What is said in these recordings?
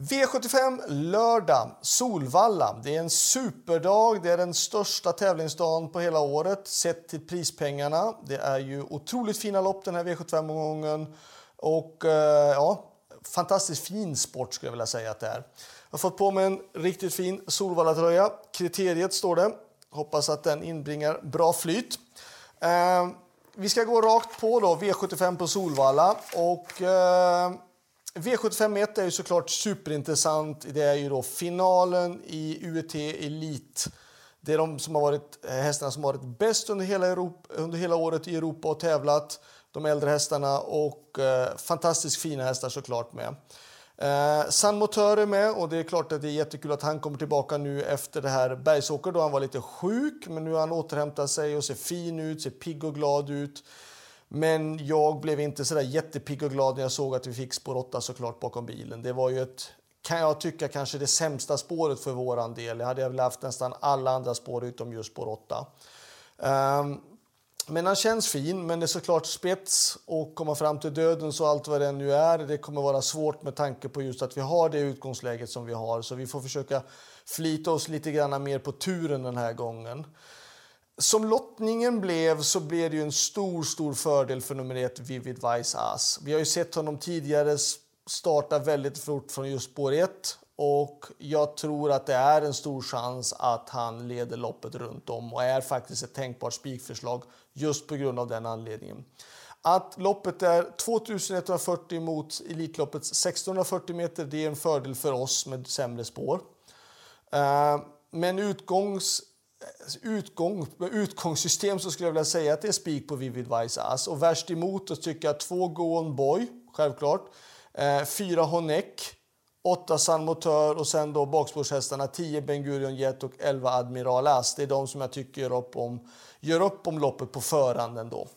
V75 lördag, Solvalla. Det är en superdag. Det är den största tävlingsdagen på hela året sett till prispengarna. Det är ju otroligt fina lopp den här V75-omgången. Och eh, ja, fantastiskt fin sport skulle jag vilja säga att det är. Jag har fått på mig en riktigt fin Solvalla-tröja. Kriteriet står det. Hoppas att den inbringar bra flyt. Eh, vi ska gå rakt på då, V75 på Solvalla. Och... Eh, V751 är ju såklart superintressant. Det är ju då finalen i UET Elite. Det är de som har varit, eh, hästarna som har varit bäst under hela, Europa, under hela året i Europa och tävlat. De äldre hästarna och eh, fantastiskt fina hästar såklart med. Eh, San Motör är med och det är klart att det är jättekul att han kommer tillbaka nu efter det här Bergsåker då han var lite sjuk. Men nu har han återhämtat sig och ser fin ut, ser pigg och glad ut. Men jag blev inte så där jättepigg och glad när jag såg att vi fick spår 8 såklart bakom bilen. Det var ju ett, kan jag tycka, kanske det sämsta spåret för våran del. Jag hade väl haft nästan alla andra spår utom just spår 8. Um, ehm, men han känns fin, men det är såklart spets och komma fram till döden så allt vad det nu är. Det kommer vara svårt med tanke på just att vi har det utgångsläget som vi har. Så vi får försöka flita oss lite grann mer på turen den här gången. Som lottningen blev så blev det ju en stor, stor fördel för nummer ett Vivid Vice Ass. Vi har ju sett honom tidigare starta väldigt fort från just spår 1 och jag tror att det är en stor chans att han leder loppet runt om och är faktiskt ett tänkbart spikförslag just på grund av den anledningen. Att loppet är 2140 mot Elitloppets 1640 meter, det är en fördel för oss med sämre spår. Eh, men utgångs utgång, utgångssystem så skulle jag vilja säga att det är spik på Vivid Vice Ass. Och värst emot så tycker jag två Go On Boy, självklart. Eh, fyra Honeck, åtta San Motör och sen då bakspårshästarna 10 Ben Gurion Jet och 11 Admiral Ass. Det är de som jag tycker gör upp om, gör upp om loppet på förhand ändå.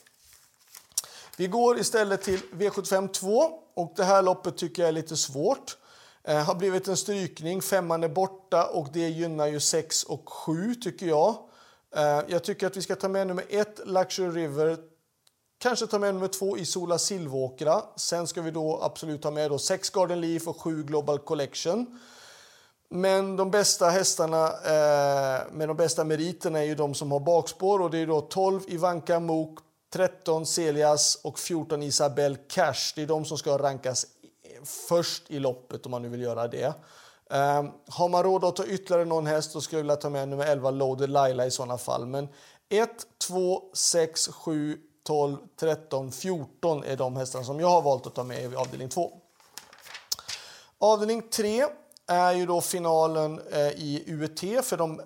Vi går istället till V75 2 och det här loppet tycker jag är lite svårt. Eh, har blivit en strykning. Femman är borta och det gynnar ju 6 och 7 tycker jag. Eh, jag tycker att vi ska ta med nummer 1, Luxury River. Kanske ta med nummer 2, Isola Silvåkra. Sen ska vi då absolut ta med då 6 Garden Leaf och 7 Global Collection. Men de bästa hästarna eh, med de bästa meriterna är ju de som har bakspår och det är då 12 Ivanka Mok, 13 Celias och 14 Isabel Cash. Det är de som ska rankas först i loppet om man nu vill göra det. Um, har man råd att ta ytterligare någon häst då skulle jag vilja ta med nummer 11 Loaded Laila i sådana fall. Men 1, 2, 6, 7, 12, 13, 14 är de hästarna som jag har valt att ta med i avdelning 2. Avdelning 3 är ju då finalen eh, i UET för de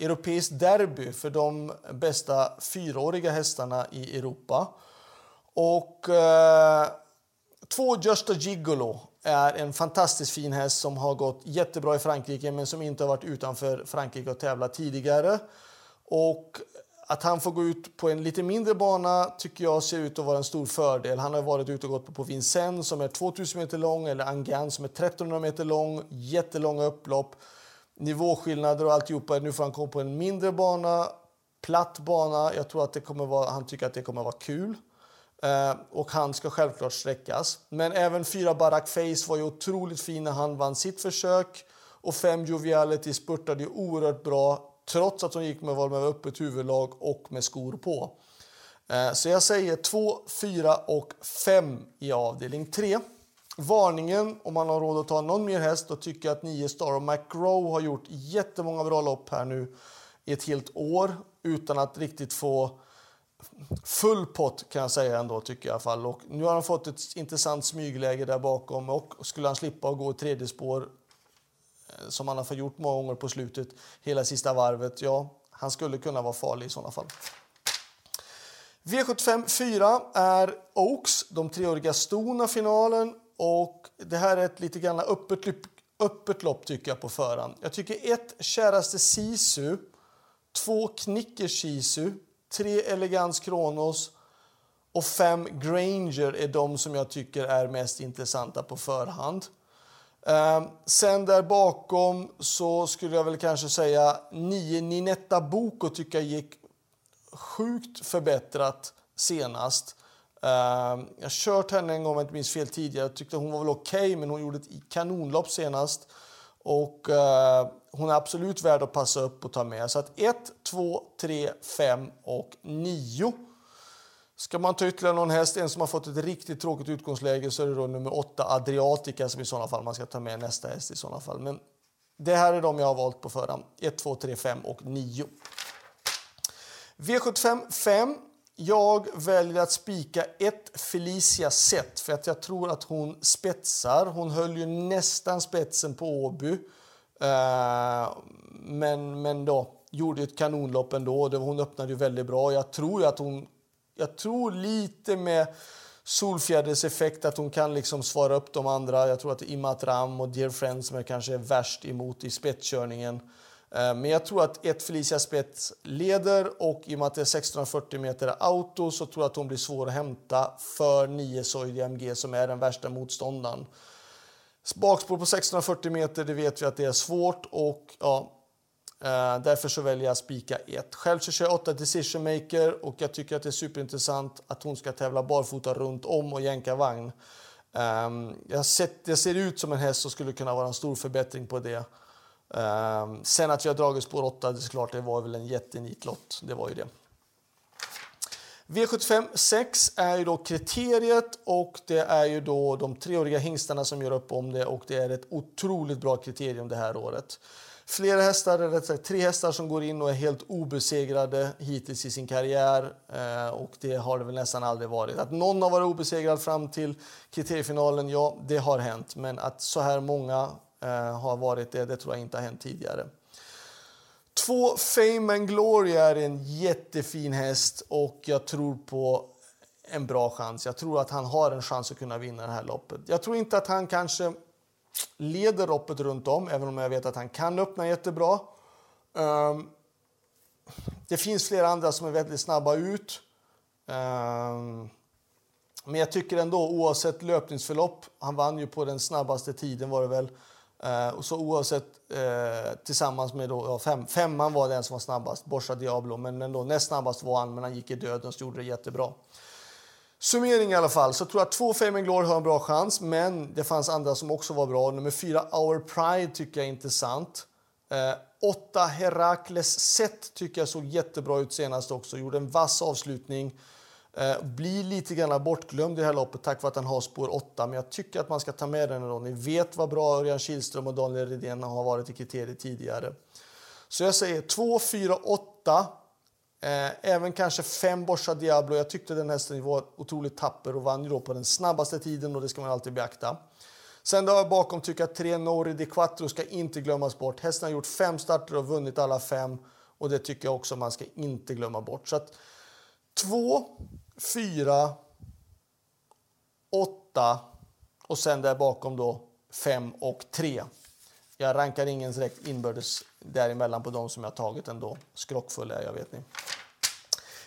Europeiskt derby för de bästa fyraåriga hästarna i Europa. Och eh, Två Just a Gigolo är en fantastiskt fin häst som har gått jättebra i Frankrike men som inte har varit utanför Frankrike och tävlat tidigare. Och att han får gå ut på en lite mindre bana tycker jag ser ut att vara en stor fördel. Han har varit ute och gått på Vincennes som är 2000 meter lång eller Angan som är 1300 meter lång. Jättelånga upplopp, nivåskillnader och alltihopa. Nu får han gå på en mindre bana, platt bana. Jag tror att det kommer vara, han tycker att det kommer vara kul. Eh, och han ska självklart sträckas. Men även fyra Barack Face var ju otroligt fin när han vann sitt försök. Och fem Joviality spurtade ju oerhört bra trots att de gick med val med öppet huvudlag och med skor på. Eh, så jag säger 2, 4 och 5 i avdelning 3. Varningen, om man har råd att ta någon mer häst, då tycker jag att 9 Star och McGraw har gjort jättemånga bra lopp här nu i ett helt år utan att riktigt få full pott kan jag säga ändå tycker jag i alla fall. Och nu har han fått ett intressant smygläge där bakom och skulle han slippa att gå i tredje spår eh, som han har fått gjort många gånger på slutet hela sista varvet, ja, han skulle kunna vara farlig i sådana fall. V75 4 är Oaks, de treåriga stona finalen och det här är ett lite grann öppet, öppet lopp tycker jag på förhand. Jag tycker ett käraste Sisu, två Knicker Sisu, tre Elegans Kronos och fem Granger är de som jag tycker är mest intressanta på förhand. Ehm, sen där bakom så skulle jag väl kanske säga 9 Ninetta Boko tycker jag gick sjukt förbättrat senast. Ehm, jag har kört henne en gång om jag inte minns fel tidigare. Jag tyckte hon var väl okej, okay, men hon gjorde ett kanonlopp senast. Och eh, hon är absolut värd att passa upp och ta med. Så att 1, 2, 3, 5 och 9. Ska man ta ytterligare någon häst, en som har fått ett riktigt tråkigt utgångsläge, så är det då nummer 8 Adriatica som i sådana fall man ska ta med nästa häst i sådana fall. Men det här är de jag har valt på förhand. 1, 2, 3, 5 och 9. V75 5. Jag väljer att spika ett Felicia set för att jag tror att hon spetsar. Hon höll ju nästan spetsen på Åby. Uh, men, men då gjorde ett kanonlopp ändå. Hon öppnade ju väldigt bra. Jag tror att hon... Jag tror lite med Solfjäders effekt att hon kan liksom svara upp de andra. Jag tror att Imatram och Dear Friends som är kanske värst emot i spetskörningen. Eh, men jag tror att ett Felicia Spets leder och i och med att det är 1640 meter auto så tror jag att hon blir svår att hämta för 9 Soidi MG som är den värsta motståndaren. Bakspår på 1640 meter, det vet vi att det är svårt och ja, eh, därför så väljer jag spika 1. Själv så kör jag 8 Decision Maker och jag tycker att det är superintressant att hon ska tävla barfota runt om och jänka vagn. Ehm, jag sett, det ser ut som en häst som skulle kunna vara en stor förbättring på det. Um, sen att vi har dragit spår 8, det är klart, det var väl en jättenitlott. Det var ju det. V75 6 är ju då kriteriet och det är ju då de treåriga hingstarna som gör upp om det och det är ett otroligt bra kriterium det här året. Flera hästar, eller sagt, tre hästar som går in och är helt obesegrade hittills i sin karriär. Eh, och det har det väl nästan aldrig varit. Att någon har varit obesegrad fram till kriteriefinalen, ja, det har hänt. Men att så här många Eh, har varit det, det tror jag inte har hänt tidigare. Två Fame and Glory är en jättefin häst och jag tror på en bra chans. Jag tror att han har en chans att kunna vinna det här loppet. Jag tror inte att han kanske leder loppet runt om, även om jag vet att han kan öppna jättebra. Um, det finns flera andra som är väldigt snabba ut. Um, men jag tycker ändå, oavsett löpningsförlopp, han vann ju på den snabbaste tiden var det väl. Uh, och så oavsett, uh, tillsammans med då, ja, fem, femman var den som var snabbast, Borsa Diablo, men ändå näst snabbast var han, men han gick i döden och gjorde det jättebra. Summering i alla fall, så jag tror att två Fame Glory har en bra chans, men det fanns andra som också var bra. Nummer fyra, Our Pride, tycker jag är intressant. Eh, åtta, Herakles Set tycker jag såg jättebra ut senast också. Gjorde en vass avslutning. Eh, blir lite grann bortglömd i det här loppet tack vare att han har spår 8. Men jag tycker att man ska ta med den ändå. Ni vet vad bra Örjan Kihlström och Daniel Redén har varit i kriteriet tidigare. Så jag säger 2, 4, 8. Eh, även kanske 5 Borsa Diablo. Jag tyckte den hästen var otroligt tapper och vann ju då på den snabbaste tiden och det ska man alltid beakta. Sen då bakom tycker jag 3 Nori Di Quattro ska inte glömmas bort. Hästen har gjort fem starter och vunnit alla fem och det tycker jag också man ska inte glömma bort. Så att 2, 4, 8 och sen där bakom då 5 och 3. Jag rankar ingen direkt inbördes däremellan på de som jag tagit ändå. Skrockfull är jag, vet ni.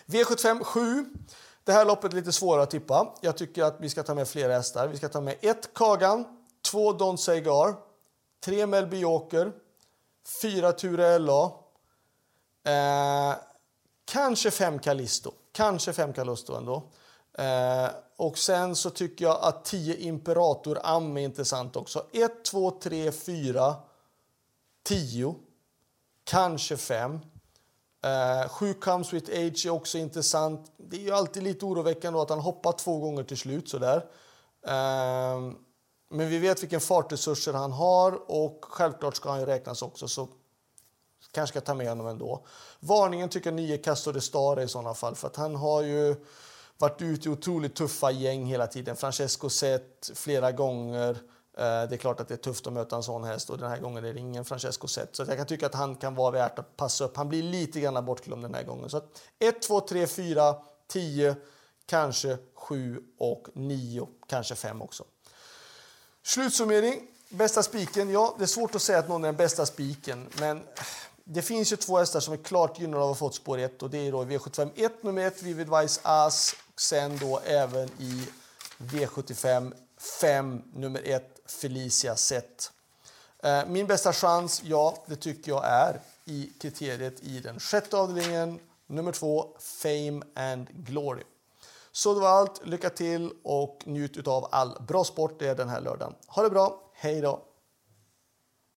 V75 7. Det här loppet är lite svårare att tippa. Jag tycker att vi ska ta med flera hästar. Vi ska ta med 1 Kagan, 2 Don Segar, 3 Melby Joker, 4 Ture LA, eh, kanske 5 Callisto. Kanske fem Callisto ändå. Eh, och sen så tycker jag att 10 Imperator Am är intressant också. 1, 2, 3, 4, 10, kanske 5. Eh, 7 Comes With Age är också intressant. Det är ju alltid lite oroväckande att han hoppar två gånger till slut sådär. Eh, men vi vet vilken fartresurser han har och självklart ska han ju räknas också så kanske ska ta med honom ändå. Varningen tycker jag 9 Castor de Star i sådana fall för att han har ju varit ute i otroligt tuffa gäng hela tiden. Francesco sett flera gånger. Eh, det är klart att det är tufft att möta en sån häst och den här gången är det ingen Francesco sett. Så jag kan tycka att han kan vara värt att passa upp. Han blir lite grann bortglömd den här gången. Så 1, 2, 3, 4, 10, kanske 7 och 9, kanske 5 också. Slutsummering. Bästa spiken? Ja, det är svårt att säga att någon är den bästa spiken, men det finns ju två hästar som är klart gynnade av att ha fått spår 1 och det är då V75 1 nummer 1, Vivid Vice As och sen då även i V75 5 nummer 1, Felicia Sett. Eh, min bästa chans, ja, det tycker jag är i kriteriet i den sjätte avdelningen, nummer 2, Fame and Glory. Så det var allt. Lycka till och njut av all bra sport det är den här lördagen. Ha det bra. Hej då!